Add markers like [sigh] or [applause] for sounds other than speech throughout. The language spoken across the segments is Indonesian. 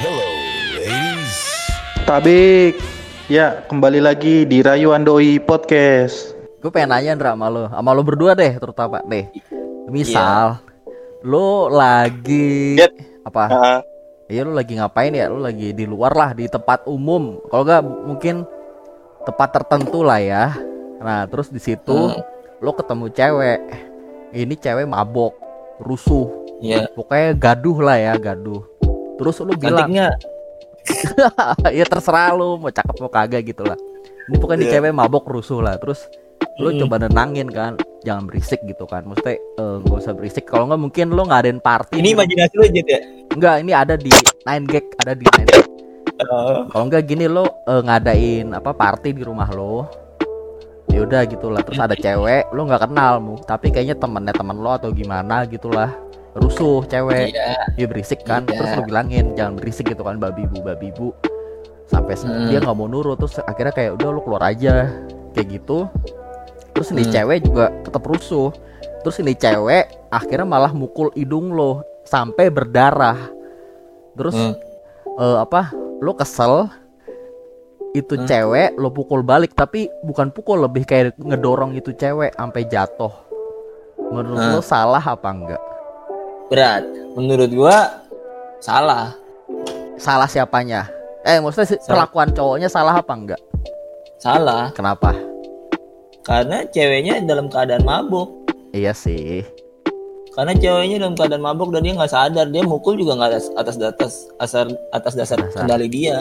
Hello, ladies. Tabik, ya kembali lagi di Rayu Andoi Podcast. Gue pengen nanya Ndra sama lo Sama lo berdua deh terutama deh Misal Lo lagi Jet. Apa? Heeh. Iya lo lagi ngapain ya Lo lagi di luar lah Di tempat umum Kalau nggak mungkin Tempat tertentu lah ya Nah terus di situ Hmm. Lo ketemu cewek Ini cewek mabok Rusuh Iya. Pokoknya gaduh lah ya Gaduh Terus lo bilang Cantiknya. [laughs] Ya terserah lu mau cakep mau kagak gitu lah. Ini pokoknya di cewek mabok rusuh lah. Terus lu Mm. coba nenangin kan jangan berisik gitu kan. Maksudnya eh, nggak usah berisik. Kalau nggak mungkin lu ngadain party ini gitu. imajinasi lu Jet ya? enggak ini ada di nine gag ada di nine gag. Oh. kalau enggak gini lo eh, ngadain apa party di rumah lo ya udah gitulah terus ada cewek lo nggak kenal mu. Tapi kayaknya temennya temen lo atau gimana gitulah rusuh cewek Iya. dia berisik kan Iya. terus lo bilangin jangan berisik gitu kan babi bu babi bu sampai Hmm. dia nggak mau nurut terus akhirnya kayak udah lo keluar aja kayak gitu terus ini Hmm. cewek juga tetap rusuh terus ini cewek akhirnya malah mukul hidung lo sampai berdarah terus Hmm. eh, apa lo kesel itu Hmm. cewek lo pukul balik tapi bukan pukul lebih kayak ngedorong itu cewek sampai jatuh menurut Hmm. lo salah apa enggak Berat. Menurut gua salah. salah siapanya eh maksudnya Salah. perlakuan cowoknya salah apa enggak Salah. kenapa Karena ceweknya dalam keadaan mabuk. iya sih Karena ceweknya dalam keadaan mabuk dan dia nggak sadar dia mukul juga nggak atas atas atas asar atas dasar Dasar. kendali dia.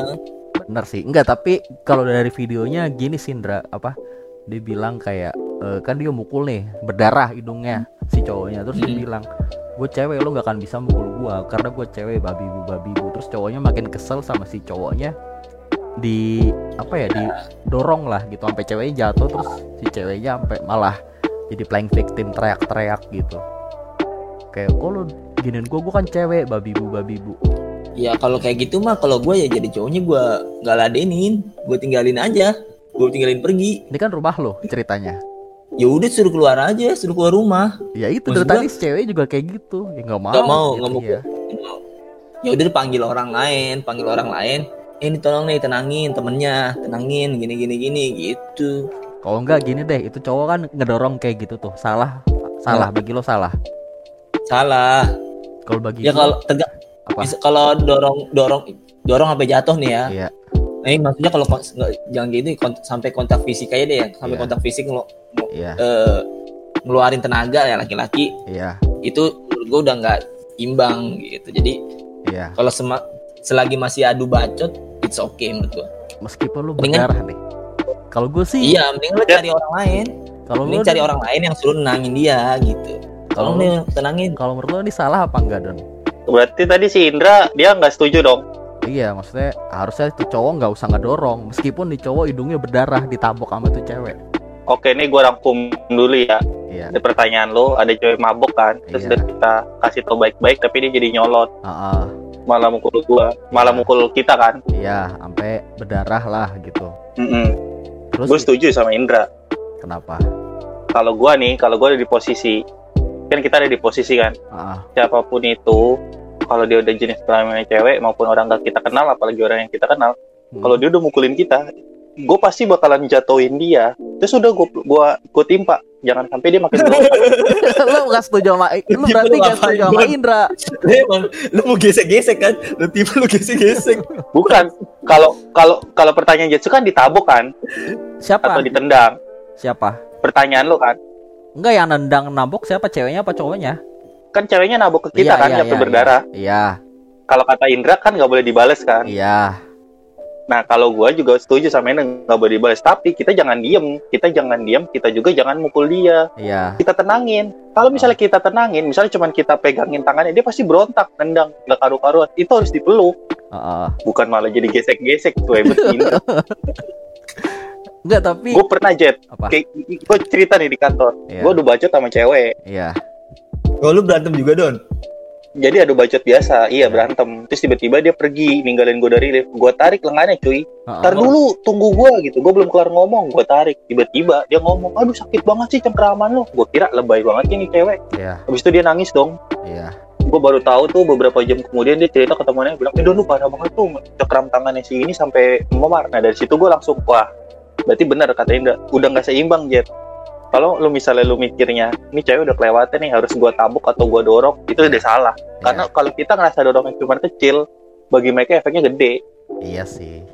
bener sih enggak tapi kalau dari videonya gini Sindra apa dia bilang kayak eh, kan dia mukul nih berdarah hidungnya si cowoknya. Terus dia Hmm. bilang gue cewek lo nggak akan bisa mukul gua karena gue cewek babi bu babi bu terus cowoknya makin kesel sama si cowoknya. Di apa ya di dorong lah gitu sampai ceweknya jatuh terus si ceweknya sampai malah jadi playing victim teriak-teriak gitu. Kayak kok lo giniin gue gue kan cewek babi bu babi bu Ya kalau kayak gitu mah kalau gua ya jadi cowoknya gua nggak ladenin, gua tinggalin aja, gua tinggalin pergi. ini kan rumah lo ceritanya Ya udah suruh keluar aja, suruh keluar rumah. Ya itu Maksud dari tadi cewek juga kayak gitu. Ya nggak mau. Nggak mau, gitu, nggak mau. ya udah panggil orang lain panggil orang lain eh, ini tolong nih tenangin temennya tenangin gini gini gini gitu Kalau nggak gini deh, itu cowok kan ngedorong kayak gitu tuh. Salah, salah bagi lo salah. salah Kalau bagi ya kalau tegak bisa- kalau dorong dorong dorong sampai jatuh nih ya Iya, nah, ini maksudnya kalau nggak- jangan gitu kont- sampai kontak fisik aja deh ya sampai Iya. kontak fisik ngelu- iya, eh, ngeluarin tenaga ya laki-laki iya, itu menurut gue udah nggak imbang gitu jadi iya. kalau sema- selagi masih adu bacot it's okay menurut gue Meskipun lo Mendingan- berdarah nih. Kalau gue sih, iya mending lo cari orang lain kalau lo mending cari orang lain yang suruh nenangin dia gitu kalau lo, nih tenangin. kalau menurut lo ini salah apa enggak Don? Berarti tadi si Indra dia nggak setuju dong. Iya, maksudnya harusnya itu cowok nggak usah ngedorong. Meskipun di cowok hidungnya berdarah ditabok sama tuh cewek. Oke, ini gue rangkum dulu ya. Iya. Ada pertanyaan lo, ada cewek mabok kan. Terus Iya. udah kita kasih tau baik-baik, tapi dia jadi nyolot. Heeh. Malah mukul gua, malah Iya. mukul kita kan. Iya, sampai berdarah lah gitu. Terus Gue setuju sama Indra. kenapa? Kalau gua nih, kalau gua ada di posisi, kan kita ada di posisi kan. Heeh. Siapa pun itu, kalau dia udah jenis kelaminnya cewek maupun orang gak kita kenal, apalagi orang yang kita kenal, Hmm. kalau dia udah mukulin kita, gue pasti bakalan jatuhin dia. Terus udah gue gua, gua timpa, jangan sampai dia makin [laughs] lu gak setuju sama lu berarti lu gak ngapain, setuju sama? Indra Lu emang lu mau gesek-gesek kan? Lu tipe lu gesek-gesek. Bukan. Kalau kalau kalau pertanyaan Jetsu kan ditabok kan siapa atau ditendang. siapa Pertanyaan lo kan. enggak yang nendang nabok siapa ceweknya apa cowoknya Kan ceweknya nabok ke kita Iya, kan iya, sampai iya, berdarah. iya Kalau kata Indra kan nggak boleh dibales kan. iya Nah kalau gua juga setuju sama ini nggak boleh dibales. Tapi kita jangan diem. Kita jangan diem. Kita juga jangan mukul dia. iya Kita tenangin. Kalau misalnya kita tenangin, misalnya cuma kita pegangin tangannya, dia pasti berontak, nendang, nggak karu-karuan. Itu harus dipeluk. Heeh. Bukan malah jadi gesek-gesek tuh hebat Indra. [laughs] enggak tapi gue pernah jet. apa Kayak gue cerita nih di kantor. Iya. Gue udah bacot sama cewek. iya Oh lu berantem juga Don? Jadi adu bacot biasa, iya berantem. Terus tiba-tiba dia pergi, ninggalin gue dari lift. Gue tarik lengannya cuy. Heeh. Ntar dulu, tunggu gue gitu. Gue belum kelar ngomong, gue tarik. Tiba-tiba dia ngomong, aduh sakit banget sih cengkeraman lo. Gue kira lebay banget ini cewek. iya Habis itu dia nangis dong. iya gue baru tahu tuh beberapa jam kemudian dia cerita ke temannya bilang, eh lu parah banget tuh cekram tangannya si ini sampai memar. Nah dari situ gue langsung wah berarti benar kata Indra udah nggak seimbang Jet. Kalau lu misalnya lu mikirnya, ini cewek udah kelewatan nih harus gua tabuk atau gua dorong, itu udah salah. Karena kalau kita ngerasa dorongnya cuma kecil, bagi mereka efeknya gede. Iya sih.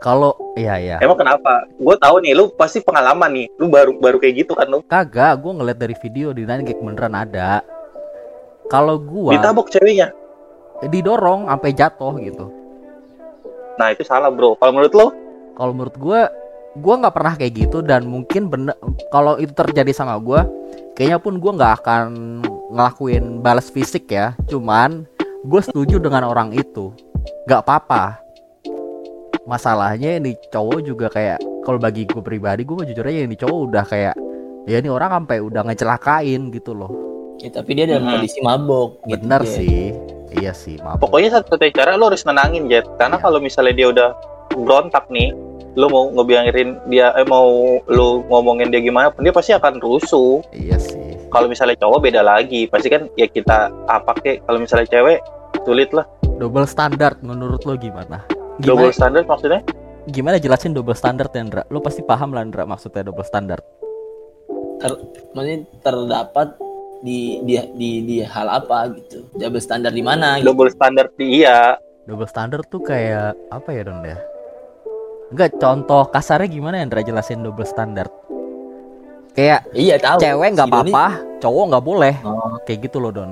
Kalau iya ya. Emang kenapa? Gue tahu nih, lu pasti pengalaman nih. Lu baru baru kayak gitu kan lu? Kagak, gue ngeliat dari video di Nine Gag beneran ada. Kalau gua Ditabok ceweknya. didorong sampai jatuh gitu. Nah itu salah bro. Kalau menurut lo? Kalau menurut gua, gua nggak pernah kayak gitu dan mungkin bener kalau itu terjadi sama gua, kayaknya pun gua nggak akan ngelakuin balas fisik ya. Cuman gue setuju dengan orang itu, nggak apa-apa. Masalahnya ini cowok juga kayak kalau bagi gue pribadi, gue jujur aja ini cowok udah kayak ya ini orang sampai udah ngecelakain gitu loh. Ya, tapi dia dalam Mhm. kondisi mabok. gitu, Bener Jet. sih, iya sih, maaf. Pokoknya satu-satunya cara lo harus nenangin Jet. Karena Iya. kalau misalnya dia udah berontak nih, lo mau ngebiarin dia, eh mau lo ngomongin dia gimana pun dia pasti akan rusuh. Iya sih. Kalau misalnya cowok beda lagi, pasti kan ya kita apa kek. Kalau misalnya cewek sulit lah. Double standard menurut lo gimana? Double Gimana, standard maksudnya? gimana jelasin double standard ya, Ndra? Lo pasti paham lah, Ndra, maksudnya double standard. Maksudnya terdapat di di di, di hal apa gitu. Double standar di mana gitu. Double standard iya. Double standard tuh kayak apa ya, Don ya? Enggak, contoh kasarnya gimana ya, Ndra, jelasin double standard? Kayak Iya tahu. cewek nggak apa-apa, cowok nggak boleh. Oh, Kayak gitu loh, Don.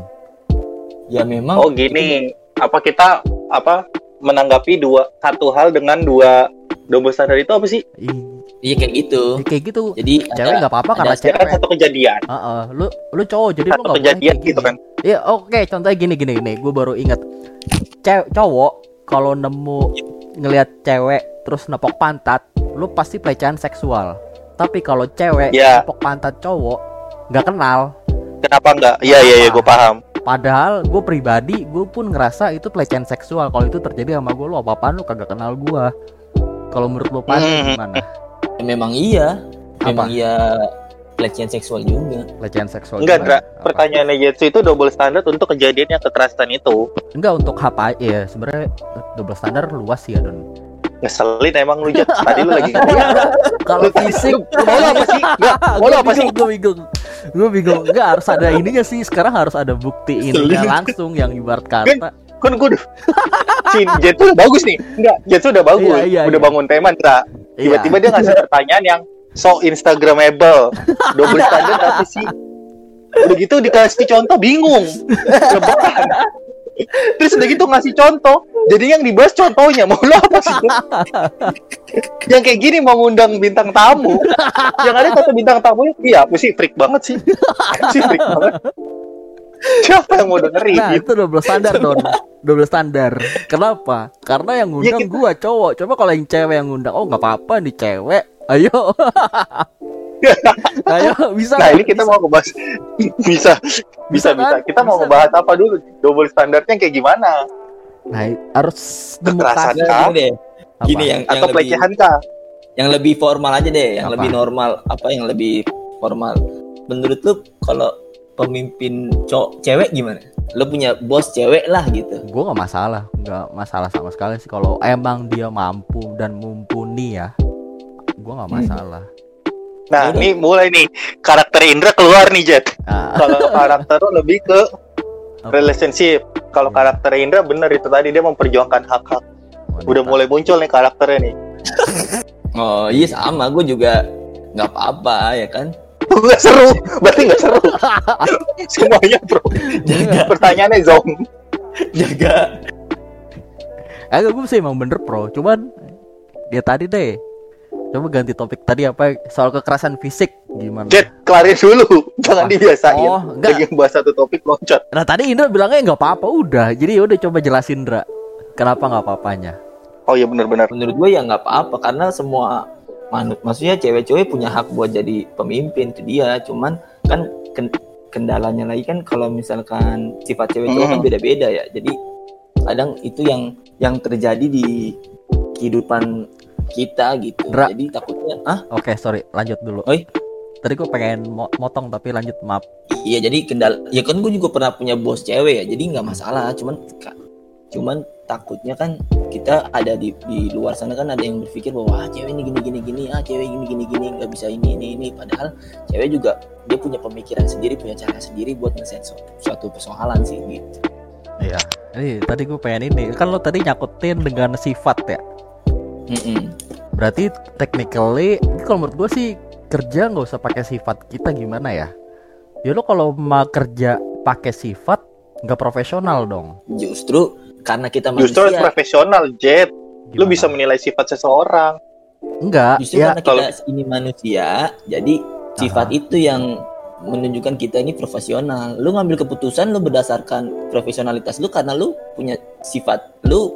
ya memang. Oh gini, apa kita apa menanggapi dua satu hal dengan dua double standard itu apa sih? Ih, Iya kayak gitu. ya kayak gitu. Jadi Cewek nggak apa-apa karena Ya kan cewek. satu kejadian, Heeh, lu lu cowok jadi lu satu nggak boleh kejadian gitu kan. Iya, oke, contohnya gini gini gini, gue baru ingat. Cewek cowok kalau nemu ngelihat cewek terus nepok pantat, lu pasti pelecehan seksual. Tapi kalau cewek Ya. nepok pantat cowok nggak kenal. Kenapa enggak? Iya iya iya gue paham. Padahal gue pribadi, gue pun ngerasa itu pelecehan seksual. Kalau itu terjadi sama gue, lu apa apaan lu kagak kenal gue. Kalau menurut lu Pan, Hmm. gimana? ya memang iya. Memang Apa? iya pelecehan seksual juga. Pelecehan seksual Enggak? Dra. Pertanyaannya Jetsu itu double standard untuk kejadian yang kekerasan itu. Enggak untuk apa ya sebenarnya double standar luas sih ya Don. Ngeselin emang lu Jet. Tadi lu lagi ngomong. Kalau fisik mau apa sih? Enggak, [laughs] mau apa sih? Gue bingung. Gue bingung. Enggak harus ada ininya sih. Sekarang harus ada bukti ininya langsung yang ibarat kata. Kan gue udah [laughs] si Jetsu udah bagus nih. Enggak, Jetsu udah bagus. Iya, iya, udah iya. bangun tema, Dra. Iya. Tiba-tiba dia ngasih pertanyaan yang so instagramable. [laughs] Double standard apa sih? Udah gitu dikasih contoh bingung. Lebaran. Terus udah gitu ngasih contoh. Jadi yang dibahas contohnya mau lo apa sih? yang kayak gini mau ngundang bintang tamu. yang ada kata bintang tamunya, iya aku sih freak banget sih. Aku sih freak banget. Siapa yang mau dengerin? Nah itu double standar Don. Double standar. Kenapa? Karena yang ngundang kita- gua cowok. Coba kalau yang cewek yang ngundang, oh nggak apa-apa nih cewek. Ayo. [laughs] [laughs] Ayo bisa. Nah ini kita Bisa. mau ngebahas [laughs] bisa bisa kan? bisa. Kita mau Bisa ngebahas apa dulu? Double standarnya kayak gimana? Nah, harus Kekerasan kah? Gini deh. Gini yang yang Atau lebih pelecehan kah? yang lebih formal aja deh, yang Apa? lebih normal. Apa yang lebih formal? Menurut lu kalau pemimpin cowok cewek gimana? Lu punya bos cewek lah gitu. gue nggak masalah nggak masalah sama sekali sih kalau emang dia mampu dan mumpuni ya gue nggak Hmm. Nah, ini mulai nih karakter Indra keluar nih Jet. Ah, [laughs] Kalau karakter lu lebih ke relationship. Kalau Iya. karakter Indra bener itu tadi dia memperjuangkan hak-hak. Udah mulai muncul nih karakternya nih. [laughs] Oh iya sama, gue juga nggak apa-apa ya kan. [laughs] Gak seru, berarti gak seru. Semuanya pro. Jaga, Pertanyaannya zong. jaga. Agak gue sih emang bener pro cuman dia tadi deh coba ganti topik tadi apa soal kekerasan fisik gimana Jet, kelarin dulu. [laughs] Jangan Ah. dibiasain. Oh, enggak. Lagi bahas satu topik loncat. nah tadi Indra bilangnya nggak apa-apa udah jadi udah coba jelasin Indra kenapa nggak apa-apanya Oh iya bener-bener. Menurut gue ya nggak apa-apa karena semua manu- maksudnya cewek-cewek punya hak buat jadi pemimpin itu dia. Cuman kan ken- kendalanya lagi kan kalau misalkan sifat cewek cowok kan Mhm. beda-beda ya. Jadi kadang itu yang yang terjadi di kehidupan kita gitu. Dra. Jadi takutnya ah oke sorry lanjut dulu. Oi. tadi gue pengen mo- motong tapi lanjut maaf. Iya jadi kendala ya kan gue juga pernah punya bos cewek ya jadi nggak masalah. Cuman cuman takutnya kan kita ada di di luar sana kan ada yang berpikir bahwa ah cewek ini gini gini gini ah cewek gini gini gini nggak bisa ini ini ini. Padahal cewek juga dia punya pemikiran sendiri punya cara sendiri buat ngeset su- suatu persoalan sih gitu. Iya. Ini tadi gue pengen ini kan lo tadi nyakutin dengan sifat ya Mm-mm. berarti technically kalau menurut gue sih kerja nggak usah pakai sifat kita gimana ya ya lo kalau mau kerja pakai sifat nggak profesional dong justru karena kita Justru manusia profesional, Jet. Lu Gimana? bisa menilai sifat seseorang. enggak justru ya karena kalau- kita ini manusia jadi sifat itu yang menunjukkan kita ini profesional lu ngambil keputusan lu berdasarkan profesionalitas lu karena lu punya sifat lu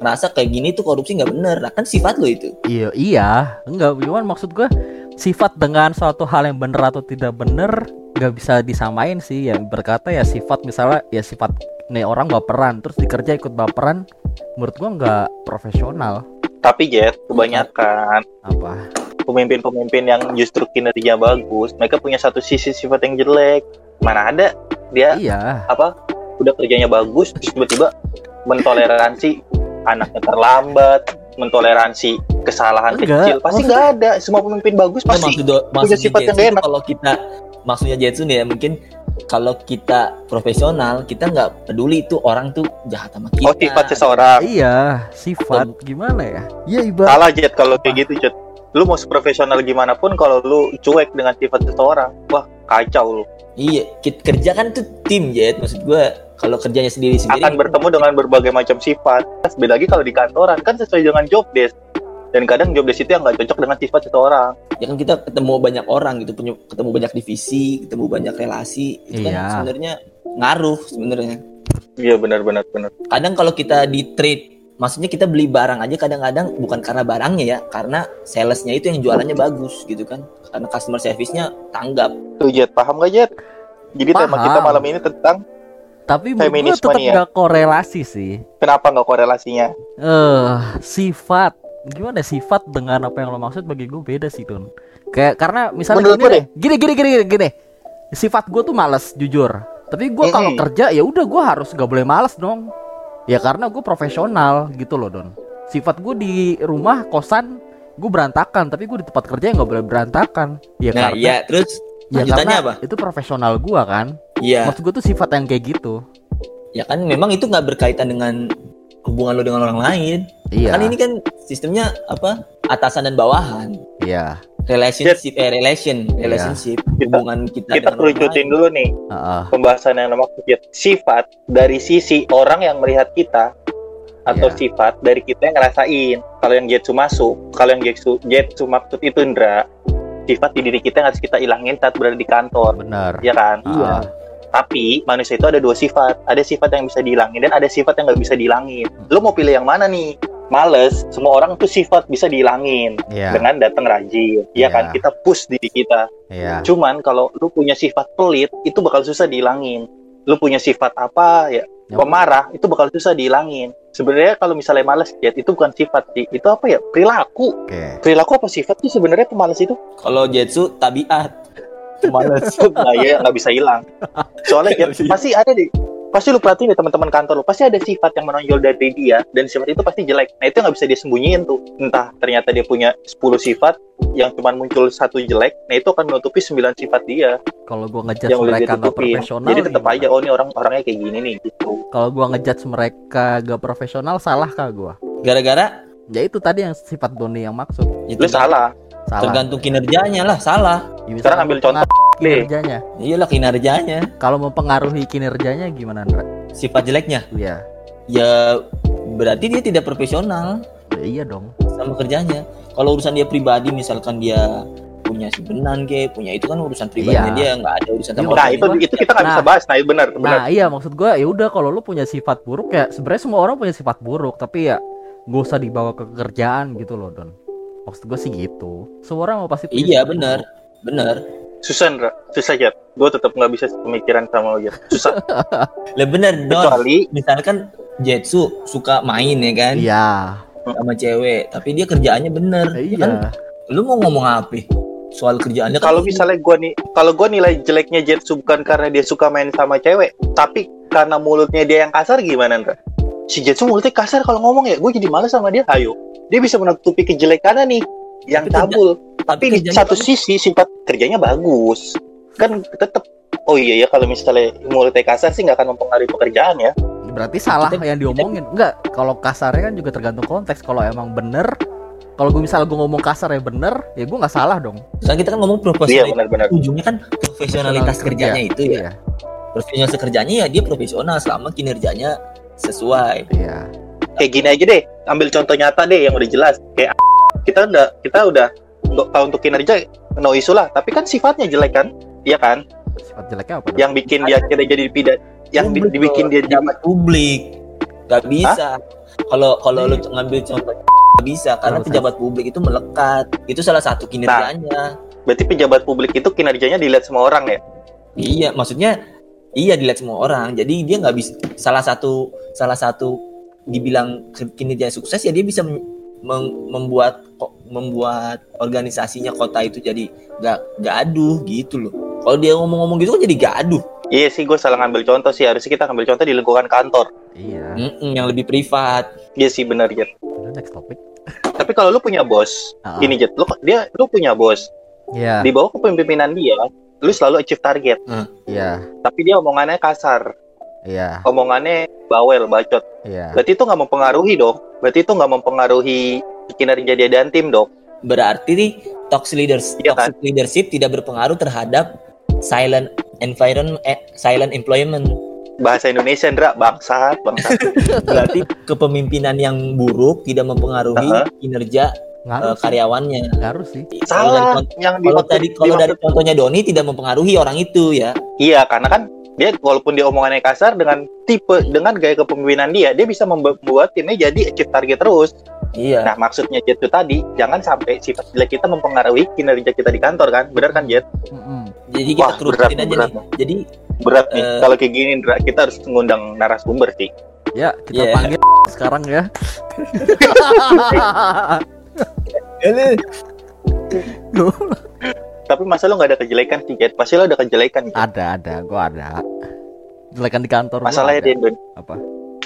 ngerasa kayak gini tuh korupsi nggak bener. Nah, kan sifat lu itu. Iya iya. Enggak cuman maksud gue sifat dengan suatu hal yang bener atau tidak bener nggak bisa disamain sih. Yang berkata ya sifat misalnya ya sifat nih orang baperan terus dikerja ikut baperan menurut gua nggak profesional. Tapi Jet, kebanyakan apa? pemimpin-pemimpin yang justru kinerja bagus, mereka punya satu sisi sifat yang jelek. Mana ada dia iya. apa udah kerjanya bagus terus tiba-tiba mentoleransi anaknya terlambat, mentoleransi kesalahan Enggak, kecil. Pasti nggak ada. Semua pemimpin bagus pasti maksud maksudnya sifat yang enak. kalau kita maksudnya Jetsu nih ya mungkin kalau kita profesional kita nggak peduli itu orang tuh jahat sama kita Oh sifat seseorang. iya sifat gimana ya iya ibarat Salah Jet kalau kayak gitu Jet. Lu mau seprofesional gimana pun kalau lu cuek dengan sifat seseorang, wah kacau lu. Iya kit- kerja kan tuh tim Jet maksud gua kalau kerjanya sendiri sendiri Akan bertemu dengan berbagai macam sifat. Beda lagi kalau di kantoran kan sesuai dengan job desk. Dan kadang job desk itu yang nggak cocok dengan sifat seseorang. ya kan kita ketemu banyak orang gitu punya ketemu banyak divisi ketemu banyak relasi itu kan Iya. sebenarnya ngaruh sebenarnya Iya benar-benar benar. kadang kalau kita di trade maksudnya kita beli barang aja kadang-kadang bukan karena barangnya ya karena salesnya itu yang jualannya bagus gitu kan. Karena customer service-nya tanggap. Tuh Jet, paham gak Jet? Jadi tema Paham. kita malam ini tentang tapi menurut gua feminisme tetap ya. nggak korelasi sih. Kenapa nggak korelasinya? eh sifat. Gimana sifat dengan apa yang lo maksud? Bagi gue beda sih Don kayak karena misalnya Menurut gini, gue deh, gini gini gini gini gini. Sifat gue tuh males jujur. Tapi gue kalau kerja ya udah gue harus gak boleh males dong ya karena gue profesional gitu loh Don. Sifat gue di rumah kosan gue berantakan tapi gue di tempat kerja nggak boleh berantakan. Ya nah karena iya terus ya karena apa? itu profesional gue kan. Iya. Maksud gue tuh sifat yang kayak gitu. Ya kan memang itu nggak berkaitan dengan hubungan lo dengan orang lain. Iya. Kan ini kan sistemnya apa? Atasan dan bawahan. Iya relationship eh relation relationship Kita- hubungan kita, Kita kerucutin dulu nih Heeh. pembahasan yang maksud. Sifat dari sisi orang yang melihat kita atau Iya. sifat dari kita yang ngerasain. Kalau yang Jetsu masuk, kalau yang Jetsu, Jetsu maksud itu Indra, sifat di diri kita yang harus kita ilangin saat berada di kantor, benar ya kan? Iya. Ah. Tapi manusia itu ada dua sifat. Ada sifat yang bisa dihilangin dan ada sifat yang nggak bisa dihilangin. Lo mau pilih yang mana nih? Males, semua orang tuh sifat bisa dihilangin Iya. dengan datang rajin. Ya Iya. kan? Kita push diri kita. Iya. Cuman kalau lu punya sifat pelit, itu bakal susah dihilangin. Lu punya sifat apa ya? Pemarah, itu bakal susah dihilangin. Sebenarnya kalau misalnya males, Jet, itu bukan sifat sih. Itu apa ya? Perilaku. Oke. Perilaku apa sifat sih sebenarnya pemalas itu? kalau Jetsu tabiat [laughs] Males. nah, ya nggak bisa hilang. Soalnya bisa. pasti ada deh. Pasti lu perhatiin deh teman-teman kantor lu, pasti ada sifat yang menonjol dari dia dan sifat itu pasti jelek. Nah, itu nggak bisa dia sembunyiin tuh. Entah ternyata dia punya 10 sifat yang cuma muncul satu jelek, nah itu akan menutupi 9 sifat dia Kalau gua ngejudge yang mereka nggak profesional, Jadi tetap aja oh ini orang orangnya kayak gini nih gitu. Kalau gua ngejudge mereka gak profesional, salah kah gua? gara-gara Ya itu tadi yang sifat Doni yang maksud. itu Lu salah. Salah. tergantung kinerjanya lah salah Ya, bisa Sekarang ambil contoh kinerjanya. iyalah kinerjanya Kalau mempengaruhi kinerjanya gimana, Ndra? sifat jeleknya Iya. ya berarti dia tidak profesional Ya, iya dong. sama kerjanya kalau urusan dia pribadi misalkan dia punya simpenan ke punya itu kan urusan pribadinya Iya. dia nggak ada urusan sama Iya, Nah, itu itu kita nggak bisa Nah. bahas. Nah, itu benar, benar. Nah, iya maksud gua ya udah kalau lu punya sifat buruk ya sebenarnya semua orang punya sifat buruk, tapi ya gak usah dibawa ke kerjaan gitu loh, Don. Maksud gua sih gitu. Semua orang mau pasti punya iya sifat benar benar Susah, Ndra. Susah, Jet. Gue tetap nggak bisa pemikiran sama lo, Jet. Susah. [laughs] lah benar Don Kecuali misalkan Jetsu suka main ya kan Iya. sama cewek tapi dia kerjaannya bener Iya. kan lu mau ngomong apa soal kerjaannya kan kalau misalnya gua nih kalau gua nilai jeleknya Jetsu bukan karena dia suka main sama cewek tapi karena mulutnya dia yang kasar gimana Ndra? Si Jetsu mulutnya kasar kalau ngomong ya. Gue jadi males sama dia. Ayo. Dia bisa menutupi kejelekannya nih. Yang Tapi kerja- cabul tapi di satu bagus. sisi sifat kerjanya bagus. Kan tetap oh iya ya kalau misalnya mulutnya kasar sih nggak akan mempengaruhi pekerjaan ya. Berarti salah Kita- yang diomongin. Enggak, kalau kasarnya kan juga tergantung konteks. Kalau emang bener, kalau gue misal gue ngomong kasar ya bener, ya gue nggak salah dong. kan kita kan ngomong iya profesionalitas benar-benar ujungnya kan profesionalitas kerjanya itu ya. Iya, profesionalitas kerjanya ya dia profesional selama kinerjanya sesuai. Iya. kayak gini aja deh ambil contoh nyata deh yang udah jelas. Kayak kita udah kita udah untuk kalau untuk kinerja no isu lah. Tapi kan sifatnya jelek kan? Iya kan? Sifat jeleknya apa? yang bikin dia akhirnya jadi pidat yang di- Publik dibikin dia jadi pejabat publik nggak bisa. Kalau kalau lu ngambil contoh nggak bisa. Karena pejabat publik itu melekat. Itu salah satu kinerjanya. Berarti pejabat publik itu kinerjanya dilihat semua orang ya? Iya maksudnya iya dilihat semua orang jadi dia nggak bisa salah satu salah satu dibilang kinerja sukses ya dia bisa membuat kok membuat organisasinya kota itu jadi nggak gaduh gitu loh kalau dia ngomong-ngomong gitu kan jadi gaduh iya sih gue salah ngambil contoh sih harusnya kita ngambil contoh di lingkungan kantor Iya. Mm-mm, yang lebih privat iya sih benar Jet Udah next topic. tapi kalau lu punya bos Ah. gini Jet lu dia lu punya bos Iya. di bawah kepemimpinan dia lu selalu achieve target Iya. tapi dia omongannya kasar Iya. omongannya bawel bacot Iya. berarti itu nggak mempengaruhi dong berarti itu nggak mempengaruhi kinerja dia dan tim dong berarti nih toxic leaders Iya kan? toxic leadership tidak berpengaruh terhadap silent environment eh, silent employment bahasa Indonesia Ndra bangsat bangsat [laughs] berarti kepemimpinan yang buruk tidak mempengaruhi Aha. kinerja Ngaruh eh, sih. karyawannya Ngaruh sih. Kalau dari salah kont- yang kalau dimaksud- tadi kalau dari dimaksud- contohnya Doni tidak mempengaruhi orang itu ya iya karena kan dia walaupun dia omongannya kasar dengan tipe dengan gaya kepemimpinan dia dia bisa membuat timnya jadi achieve target terus iya nah maksudnya Jet itu tadi jangan sampai sifat jelek kita mempengaruhi kinerja kita di kantor kan benar kan Jet Mm-mm. jadi kita Wah, berat, aja berat. nih jadi berat nih Eh. kalau kayak gini kita harus mengundang narasumber sih Ya, kita Iya. panggil [laughs] sekarang ya. [laughs] [laughs] tapi masa lo nggak ada kejelekan sih Jet pasti lo ada kejelekan Jet. ada, ada, gua ada. Jelekan di kantor. masalahnya di Indonesia apa?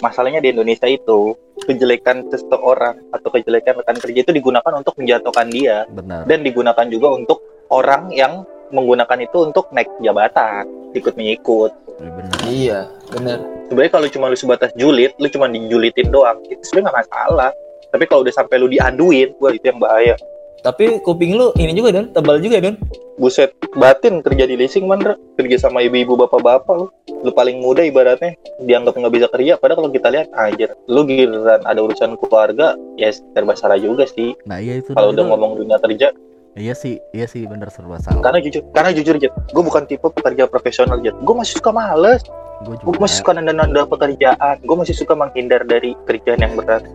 masalahnya di Indonesia itu kejelekan seseorang atau kejelekan rekan kerja itu digunakan untuk menjatuhkan dia Benar. dan digunakan juga untuk orang yang menggunakan itu untuk naik jabatan ikut mengikut Benar. iya benar sebenarnya kalau cuma lu sebatas julid lu cuma dijulitin doang itu sebenarnya nggak masalah tapi kalau udah sampai lu diaduin wah itu yang bahaya. Tapi kuping lu ini juga don. Tebal juga don. Buset batin kerja di leasing man Ra. kerja sama ibu-ibu bapak-bapak lu. Lu paling muda ibaratnya dianggap nggak bisa kerja. Padahal kalau kita lihat anjir lu giliran ada urusan keluarga ya serba salah juga sih. Nah, iya itu. kalau itu- udah ngomong dunia kerja. Iya sih, iya sih bener serba salah. karena jujur karena jujur Jet gue bukan tipe pekerja profesional Jet gue masih suka males Gue gue juga. masih suka nanda-nanda pekerjaan. Gue masih suka menghindar dari kerjaan yang berat.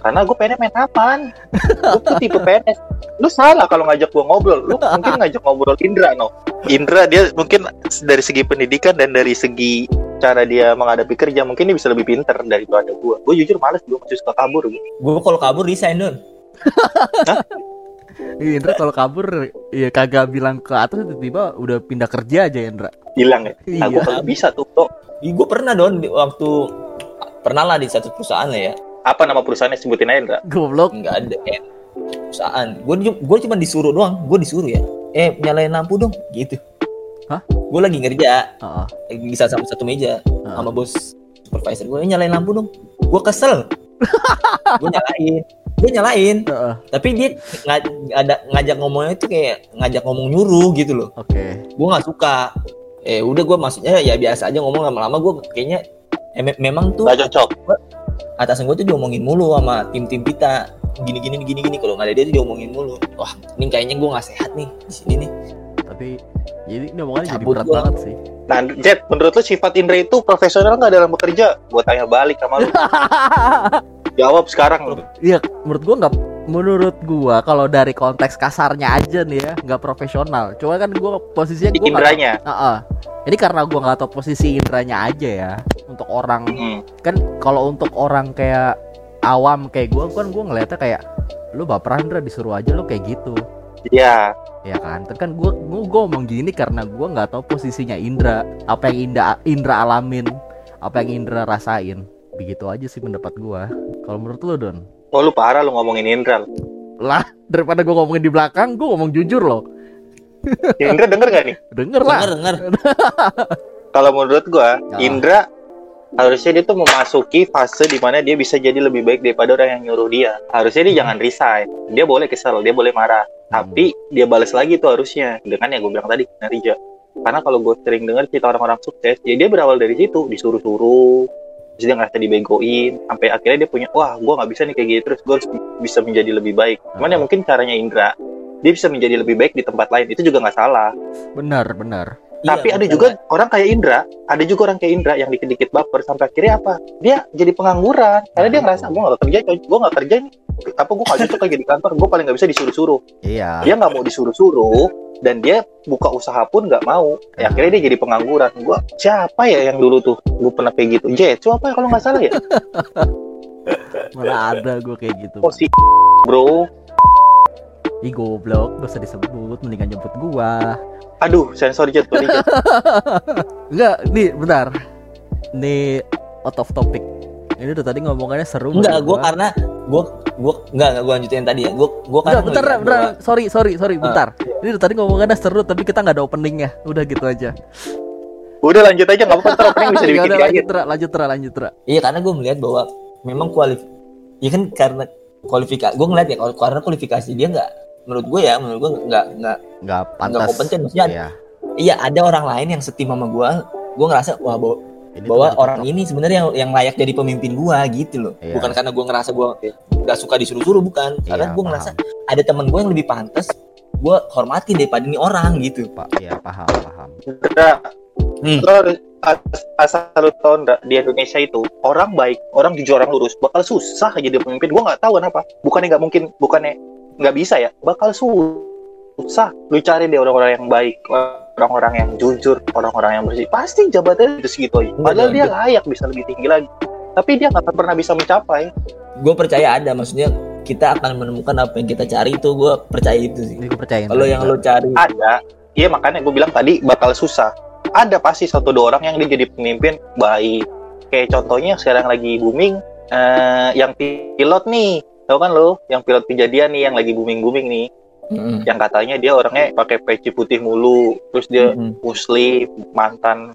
Karena gue pengen main apaan? Gue tuh tipe PNS. Lu salah kalau ngajak gue ngobrol. Lu mungkin ngajak ngobrol Indra no? Indra dia mungkin dari segi pendidikan dan dari segi cara dia menghadapi kerja mungkin dia bisa lebih pinter daripada gue gue jujur males gue masih suka kabur gue kalau kabur resign Iya, Indra kalau kabur ya kagak bilang ke atas tiba-tiba udah pindah kerja aja Indra. hilang ya? Nah gue Iya. kalau bisa tuh kok gue pernah don di waktu pernah lah di satu perusahaan lah ya. Apa nama perusahaannya? Sebutin aja Indra. Goblok. nggak ada kayak perusahaan. Gue gue cuma disuruh doang gue disuruh ya. Eh nyalain lampu dong gitu. Hah? gue lagi ngerja. Heeh. eh, bisa sama satu meja heeh. sama bos supervisor gue eh, nyalain lampu dong. Gue kesel. [laughs] Gue nyalain gue nyalain Heeh. tapi dia ngaj ada ngajak ngomongnya itu kayak ngajak ngomong nyuruh gitu loh Oke. gue nggak suka eh udah gue maksudnya ya biasa aja ngomong lama-lama gue kayaknya eh, me- memang tuh gak cocok atasan gue tuh diomongin mulu sama tim-tim kita gini gini gini gini kalau nggak ada dia tuh diomongin mulu wah ini kayaknya gue nggak sehat nih di sini nih Tapi jadi ini omongannya jadi berat gua. banget sih. Nah, Jet, menurut lu sifat Indra itu profesional nggak dalam bekerja? Gue tanya balik sama lu. [laughs] Jawab sekarang lu. Iya, menurut gua nggak menurut gua kalau dari konteks kasarnya aja nih ya nggak profesional. Cuma kan gua posisinya gua Indranya. Heeh. Ini karena gua nggak tahu posisi indranya aja ya. Untuk orang Hmm. kan kalau untuk orang kayak awam kayak gua kan gua ngeliatnya kayak lu baperan Indra disuruh aja lu kayak gitu. Iya. ya kan tapi kan gue gue ngomong gini karena gue nggak tahu posisinya Indra apa yang Indra Indra alamin apa yang Indra rasain begitu aja sih pendapat gue kalau menurut lu Don Oh lu parah lu ngomongin Indra. lah daripada gue ngomongin di belakang gue ngomong jujur loh [laughs] Ya, Indra denger gak nih? denger lah denger denger [laughs] Kalau menurut gua, Ya. Indra harusnya dia tuh memasuki fase di mana dia bisa jadi lebih baik daripada orang yang nyuruh dia. Harusnya dia jangan resign. Dia boleh kesel, dia boleh marah, tapi dia balas lagi tuh harusnya dengan yang gue bilang tadi kinerja. Karena kalau gue sering dengar cerita orang-orang sukses, ya dia berawal dari situ, disuruh-suruh, terus dia ngerasa dibegoin, sampai akhirnya dia punya, wah gue nggak bisa nih kayak gitu, terus gue harus bisa menjadi lebih baik. Cuman ya mungkin caranya Indra, dia bisa menjadi lebih baik di tempat lain, itu juga nggak salah. benar benar Tapi Iya, ada makanya. juga orang kayak Indra, ada juga orang kayak Indra yang dikit-dikit baper sampai akhirnya apa? Dia jadi pengangguran karena dia ngerasa gue gak kerja, gue gak kerja nih. Apa gue gak cocok lagi di kantor? Gue paling gak bisa disuruh-suruh. iya Dia nggak mau disuruh-suruh dan dia buka usaha pun nggak mau. Ya, akhirnya dia jadi pengangguran. Gue siapa ya yang dulu tuh? Gue pernah kayak gitu. Jet, siapa ya kalau nggak salah ya? [laughs] mana ada gue kayak gitu Oh si bro. Ih goblok, gak usah disebut, mendingan jemput gua. Aduh, sensor Jet. sorry, Jet. Enggak, nih bentar. Nih out of topic. Ini udah tadi ngomongannya seru enggak gue karena gue gue enggak enggak gue lanjutin tadi ya gue gue Enggak, karena bentar, bentar. bahwa- Sorry, sorry, sorry, Ah, bentar. Ini udah tadi ngomongannya seru, tapi kita nggak ada openingnya. Udah gitu aja. Udah lanjut aja nggak apa-apa. Opening bisa [laughs] ya dibikin udah di lanjut. Tra, lanjut, Tra, lanjut, Tra. Iya karena gue melihat bahwa memang kualif ya kan karena kualifikasi gue ngeliat ya karena kualifikasi dia nggak menurut gue ya menurut gue nggak nggak Nggak pantas. kompeten, maksudnya Iya. iya ada orang lain yang setim sama gue gue ngerasa wah bahwa, Ini bahwa orang ini sebenarnya yang, yang layak jadi pemimpin gue gitu loh Iya. bukan karena gue ngerasa gue nggak suka disuruh-suruh bukan karena Iya, gue paham. ngerasa ada teman gue yang lebih pantas gue hormati daripada ini orang gitu Pak, iya paham, paham. Hmm. Lo harus as- asal lu tau nggak di Indonesia itu orang baik, orang jujur, orang lurus bakal susah jadi pemimpin. Gua nggak tahu kenapa. Bukannya nggak mungkin, bukannya nggak bisa ya. Bakal susah. Lu cari deh orang-orang yang baik, orang-orang yang jujur, orang-orang yang bersih. Pasti jabatannya itu segitu aja. Padahal dia layak bisa lebih tinggi lagi. Tapi dia nggak akan pernah bisa mencapai. gue percaya ada maksudnya kita akan menemukan apa yang kita cari itu gue percaya itu sih gue percayain. kalau yang lo cari Ada. Iya makanya gue bilang tadi bakal susah. Ada pasti satu dua orang yang dia jadi pemimpin baik. Kayak contohnya sekarang lagi booming eh, yang pilot nih. Tahu kan lo? Yang pilot kejadian nih yang lagi booming-booming nih. Yang katanya dia orangnya pakai peci putih mulu. Terus dia Mm-mm. muslim, mantan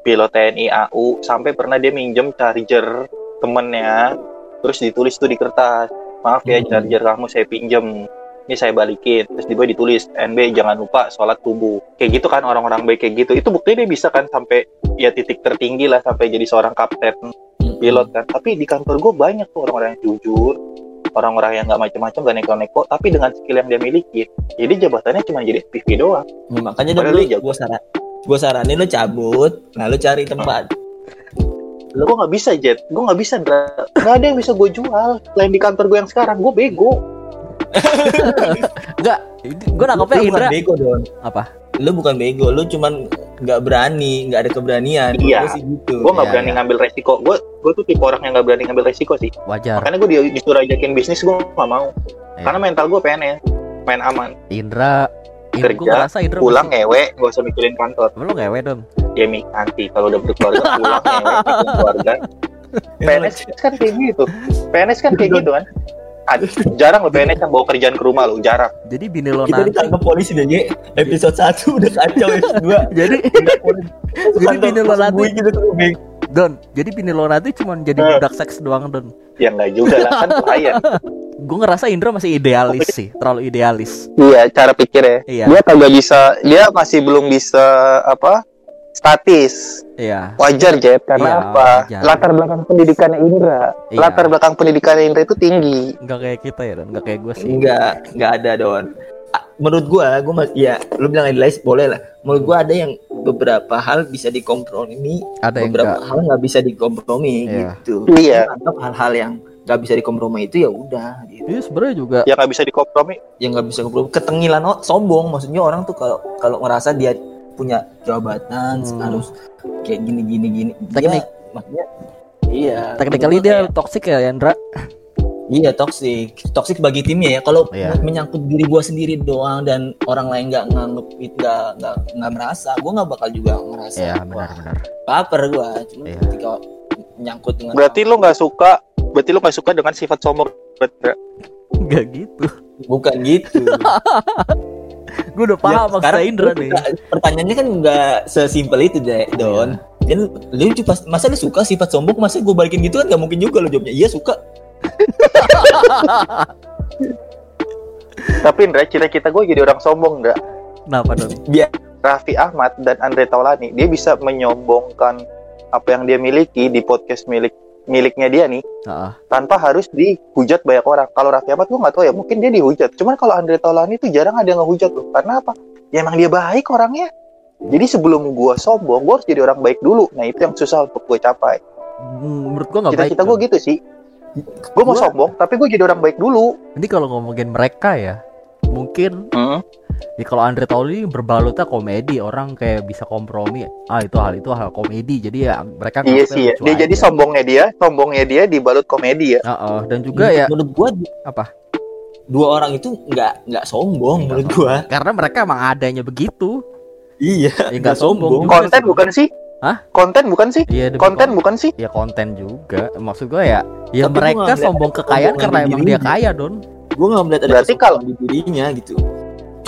pilot TNI AU sampai pernah dia minjem charger temennya terus ditulis tuh di kertas maaf ya Hmm. charger kamu saya pinjem ini saya balikin terus di bawah ditulis NB jangan lupa sholat subuh kayak gitu kan orang-orang baik kayak gitu itu buktinya dia bisa kan sampai ya titik tertinggi lah sampai jadi seorang kapten pilot kan tapi di kantor gue banyak tuh orang-orang yang jujur orang-orang yang nggak macam-macam gak neko-neko tapi dengan skill yang dia miliki jadi jabatannya cuma jadi PV doang Ya, makanya Padahal dulu gue saran gue saranin lo cabut lalu cari tempat Lo gue nggak bisa jet, gue nggak bisa. Nggak ada yang bisa gue jual. Selain di kantor gue yang sekarang, gue bego. Enggak, gue nangkepnya Lu bukan Indra bego don apa? lu bukan bego lu cuman nggak berani nggak ada keberanian Iya. Gua sih gitu Gue nggak Iya, berani iya. ngambil resiko. Gue gue tuh tipe orang yang nggak berani ngambil resiko sih. Wajar. Makanya gue di- disuruh ajakin bisnis gue nggak mau. Iya. Karena mental gue pengen main aman. Indra, Indra gue Kerja, ngerasa Indra Pulang masih- ngewe, gak usah mikirin kantor. Lo ngewe dong. Ya mi nanti kalau udah berkeluarga pulang ngewe, keluarga. [laughs] PNS kan kayak gitu. PNS kan kayak gitu kan. Ad- jarang lo PNS yang bawa kerjaan ke rumah lo, jarang. Jadi bini lo kita nanti. ditangkap polisi deh episode 1 udah kacau episode 2 Jadi Jadi bini lo nanti gitu tuh. Don, jadi bini lo nanti cuma jadi Eh. budak seks doang Don. Ya nggak juga lah kan klien. [laughs] Gue ngerasa Indra masih idealis sih, terlalu idealis. Iya, cara pikirnya. Iya, Dia kagak bisa, dia masih belum bisa apa? Statis. iya. Wajar Jet, karena Iya, apa? wajar. Latar belakang pendidikan Indra. Iya. Latar belakang pendidikan Indra itu tinggi. Enggak kayak kita ya Don, enggak kayak gue sih. enggak enggak ada don menurut gua gua mas ya lu bilang idealis boleh lah menurut gua ada yang beberapa hal bisa dikompromi Ada yang beberapa enggak. hal nggak bisa dikompromi Iya. gitu Iya. Anggap hal-hal yang nggak bisa dikompromi itu ya udah gitu. Iya sebenarnya juga Yang nggak bisa dikompromi. yang nggak bisa kompromi ketengilan oh, sombong maksudnya orang tuh kalau kalau ngerasa dia punya jabatan Hmm. harus kayak gini gini gini Teknik. dia, maksudnya iya technically dia kayak- toxic ya Indra. Iya toxic, toxic bagi timnya ya. Kalau Iya. menyangkut diri gua sendiri doang dan orang lain nggak nganggep itu nggak nggak merasa, gua nggak bakal juga merasa. Iya wah, benar-benar. Baper gua, cuma Iya. ketika menyangkut dengan Berarti lu nggak suka, berarti lu nggak suka dengan sifat sombong. Berarti- Enggak gitu. bukan gitu. [laughs] Gue udah Ya, paham maksud sekarang Indra nih. nggak- Pertanyaannya kan nggak sesimpel itu deh, Don. Dan lu masa lu suka sifat sombong, masa gue balikin gitu kan nggak mungkin juga lo jawabnya. Iya suka. [laughs] Tapi Indra, cita-cita gue jadi orang sombong, Indra. Kenapa dong? Biar Raffi Ahmad dan Andre Taulani, dia bisa menyombongkan apa yang dia miliki di podcast milik miliknya dia nih Heeh. tanpa harus dihujat banyak orang. Kalau Raffi Ahmad gue nggak tahu ya, mungkin dia dihujat. Cuman kalau Andre Taulani itu jarang ada yang ngehujat loh. Karena apa? Ya emang dia baik orangnya. Jadi sebelum gue sombong, gue harus jadi orang baik dulu. Nah itu yang susah untuk gue capai. Hmm, Menurut gua nggak baik. Cita-cita gue gitu sih. Gue mau sombong, tapi gue jadi orang baik dulu. Ini kalau ngomongin mereka ya, mungkin Hmm. ya kalau Andre Tauli berbalutnya komedi, orang kayak bisa kompromi. Ah itu hal itu hal komedi, jadi ya mereka Iya sih ya. Dia jadi aja. sombongnya dia, sombongnya dia dibalut komedi ya. Heeh, dan juga ya menurut gua apa? dua orang itu nggak nggak sombong menurut gua. Karena mereka emang adanya begitu. Iya. Ya nggak sombong. juga Konten bukan sih? Hah? Konten bukan sih? Iya, demi Konten bukan sih? ya konten juga maksud gue ya ya Tapi mereka sombong kekayaan sombong karena emang dia kaya don Gua nggak melihat ada Berarti kesombongan di dirinya gitu.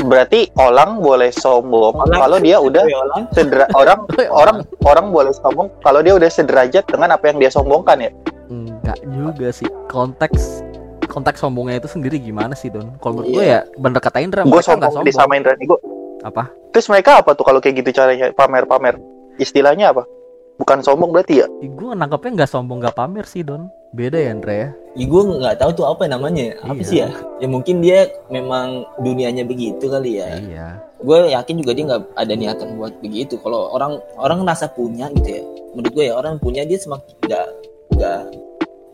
Berarti orang boleh sombong Orang- kalau dia udah Ya, [laughs] orang sedera orang orang orang boleh sombong kalau dia udah sederajat dengan apa yang dia sombongkan ya. enggak juga sih konteks konteks sombongnya itu sendiri gimana sih don kalau menurut gue Iya. ya bener kata Indra Gue sombong sombong disamain Rani gue. apa Terus mereka apa tuh kalau kayak gitu caranya pamer-pamer? Istilahnya apa? Bukan sombong berarti ya? Ih, gue nangkepnya nggak sombong nggak pamer sih don beda ya Indra ya Ya gue nggak tahu tuh apa namanya, apa Iya. sih ya? Ya mungkin dia memang dunianya begitu kali ya. iya Gue yakin juga dia nggak ada niatan buat begitu. Kalau orang orang ngerasa punya gitu ya, menurut gue ya orang punya dia semakin nggak nggak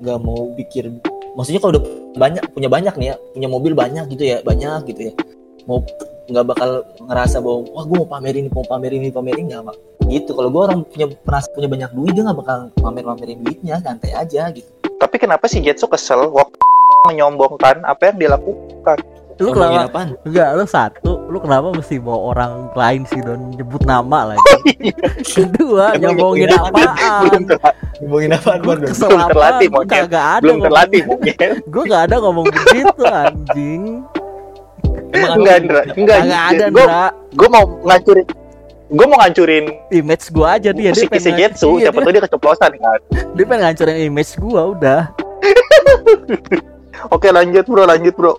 nggak mau pikir. Maksudnya kalau udah banyak punya banyak nih ya, punya mobil banyak gitu ya, banyak gitu ya, mau nggak bakal ngerasa bahwa wah gue mau pamerin ini, mau pamerin ini, pamerin nggak mak. Gitu. Kalau gue orang punya merasa punya banyak duit dia nggak bakal pamer-pamerin duitnya, santai aja gitu. Tapi kenapa si Jetsu kesel waktu [laughs] menyombongkan apa yang dia lakukan? lu kenapa apaan? enggak lu satu lu kenapa mesti bawa orang lain sih don nyebut nama lagi [laughs] kedua Emang nyombongin nama? apaan belum terlatih, Ngomongin apaan, kesel Belum terlatih, monyet. kagak ada belum terlatih mungkin. gue gak ada ngomong begitu anjing Emang Enggak. Enggak. Kagak ada Gue mau ngancurin gue mau ngancurin image gua aja dia dia si Jetsu, iya, siapa dia, tuh dia keceplosan kan. dia pengen ngancurin image gua udah [laughs] Oke lanjut bro, lanjut bro.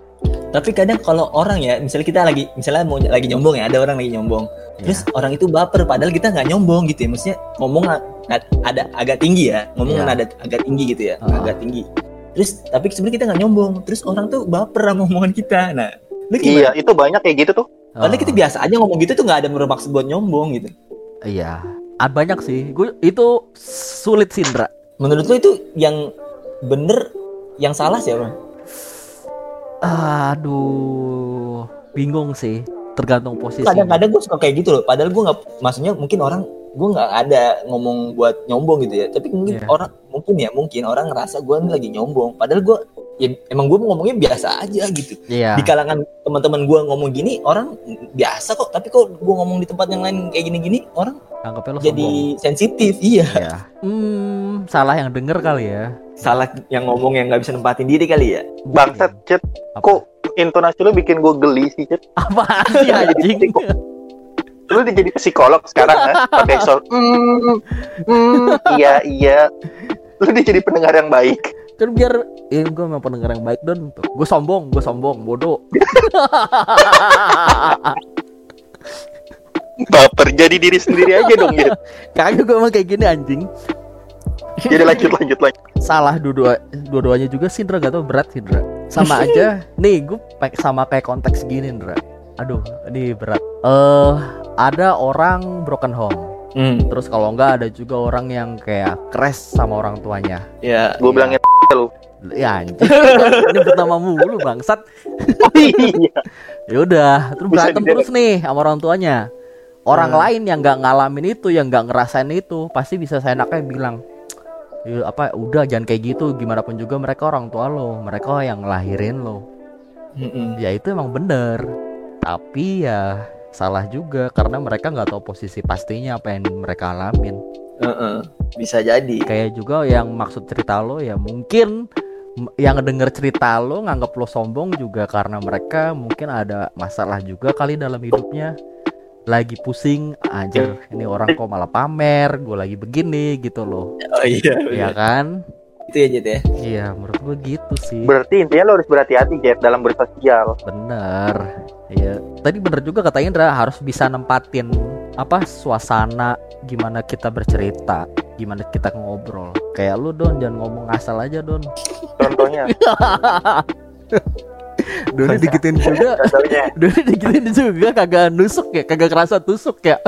Tapi kadang kalau orang ya, misalnya kita lagi, misalnya mau lagi nyombong ya, ada orang lagi nyombong. Terus orang itu baper, padahal kita nggak nyombong gitu ya. Maksudnya ngomong ada agak tinggi ya, ngomong Iya. ada agak tinggi gitu ya, Ah. agak tinggi. Terus tapi sebenarnya kita nggak nyombong. Terus orang tuh baper sama omongan kita. Nah, lu Iya, itu banyak kayak gitu tuh. Padahal Oh, kita biasa aja ngomong gitu tuh nggak ada bermaksud buat nyombong gitu. iya. Ah, banyak sih. Gue itu sulit sih Indra. Menurut lu itu yang bener, yang salah siapa? aduh. Bingung sih. Tergantung posisi. Kadang-kadang gue suka kayak gitu loh. Padahal gue nggak maksudnya mungkin orang gue nggak ada ngomong buat nyombong gitu ya. Tapi mungkin Iya. orang mungkin ya mungkin orang ngerasa gue lagi nyombong. Padahal gue ya emang gue ngomongnya biasa aja gitu iya di kalangan teman-teman gue ngomong gini orang biasa kok tapi kok gue ngomong di tempat yang lain kayak gini-gini orang anggapnya lo jadi sombong sensitif iya iya hmm salah yang denger kali ya salah yang ngomong yang nggak bisa nempatin diri kali ya Bangsat, Cet. Apa? Kok intonasi lu bikin gue geli sih, Cet? apaan sih anjing Lu udah jadi psikolog sekarang kan? Pakai soal mm, mm, iya iya. Lu udah jadi pendengar yang baik. Kan biar ya gue memang pendengar yang baik don. Gue sombong gue sombong bodoh. Baper jadi diri sendiri aja dong gitu. [laughs] kagak gue emang kayak gini anjing. Jadi lanjut lanjut lanjut. salah dua dua-duanya juga sih Indra gak tau berat sih Indra sama [laughs] aja. Nih gue pakai sama kayak konteks gini Indra aduh ini berat. Eh ada orang broken home. Hmm, terus kalau enggak ada juga orang yang kayak crash sama orang tuanya. Ya Gue bilangin lu. ya anjing [laughs] ini nama mulu bangsat Oh [laughs] iya. ya udah terus berantem terus nih sama orang tuanya orang Hmm. lain yang nggak ngalamin itu yang nggak ngerasain itu pasti bisa saya enaknya bilang Ya, apa udah jangan kayak gitu gimana pun juga mereka orang tua lo mereka yang ngelahirin lo Mm-mm. ya itu emang bener tapi ya salah juga karena mereka nggak tahu posisi pastinya apa yang mereka alamin Heeh. bisa jadi. Kayak juga yang maksud cerita lo ya mungkin yang denger cerita lo nganggap lo sombong juga karena mereka mungkin ada masalah juga kali dalam hidupnya. Lagi pusing anjir ini orang kok malah pamer gue lagi begini gitu loh oh iya ya kan? Itu ya Jet ya? Iya menurut gue gitu sih. Berarti intinya lo harus berhati-hati Jet dalam bersosial. bener. Iya. Tadi bener juga kata Indra harus bisa nempatin apa suasana gimana kita bercerita gimana kita ngobrol. Kayak lu don jangan ngomong asal aja don. Contohnya, [laughs] Doni digituin juga. Contohnya, [laughs] Doni digituin juga kagak nusuk ya kagak kerasa tusuk ya.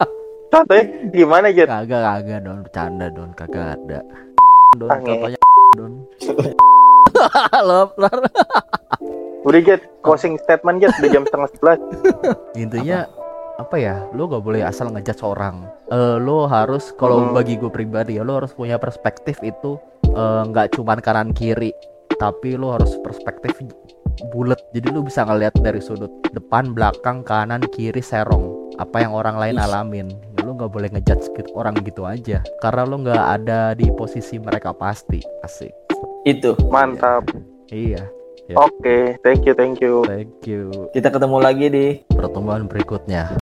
[laughs] Contohnya gimana Jet? kagak kagak don. Bercanda don. Kagak ada. Don contohnya don. Halo, Lar. Udah Jet, closing statement Jet, udah jam setengah sebelas. intinya apa ya lo gak boleh asal ngejudge orang. Eh lo harus kalau Hmm. bagi gue pribadi ya lo harus punya perspektif itu eh, nggak cuman kanan kiri tapi lo harus perspektif bulat. Jadi lo bisa ngeliat dari sudut depan belakang kanan kiri serong apa yang orang lain alamin. Ya, lo nggak boleh ngejudge gitu, orang gitu aja karena lo nggak ada di posisi mereka pasti. Asik. Itu. Mantap. iya. Oke, thank you, thank you. thank you. Kita ketemu lagi di pertemuan berikutnya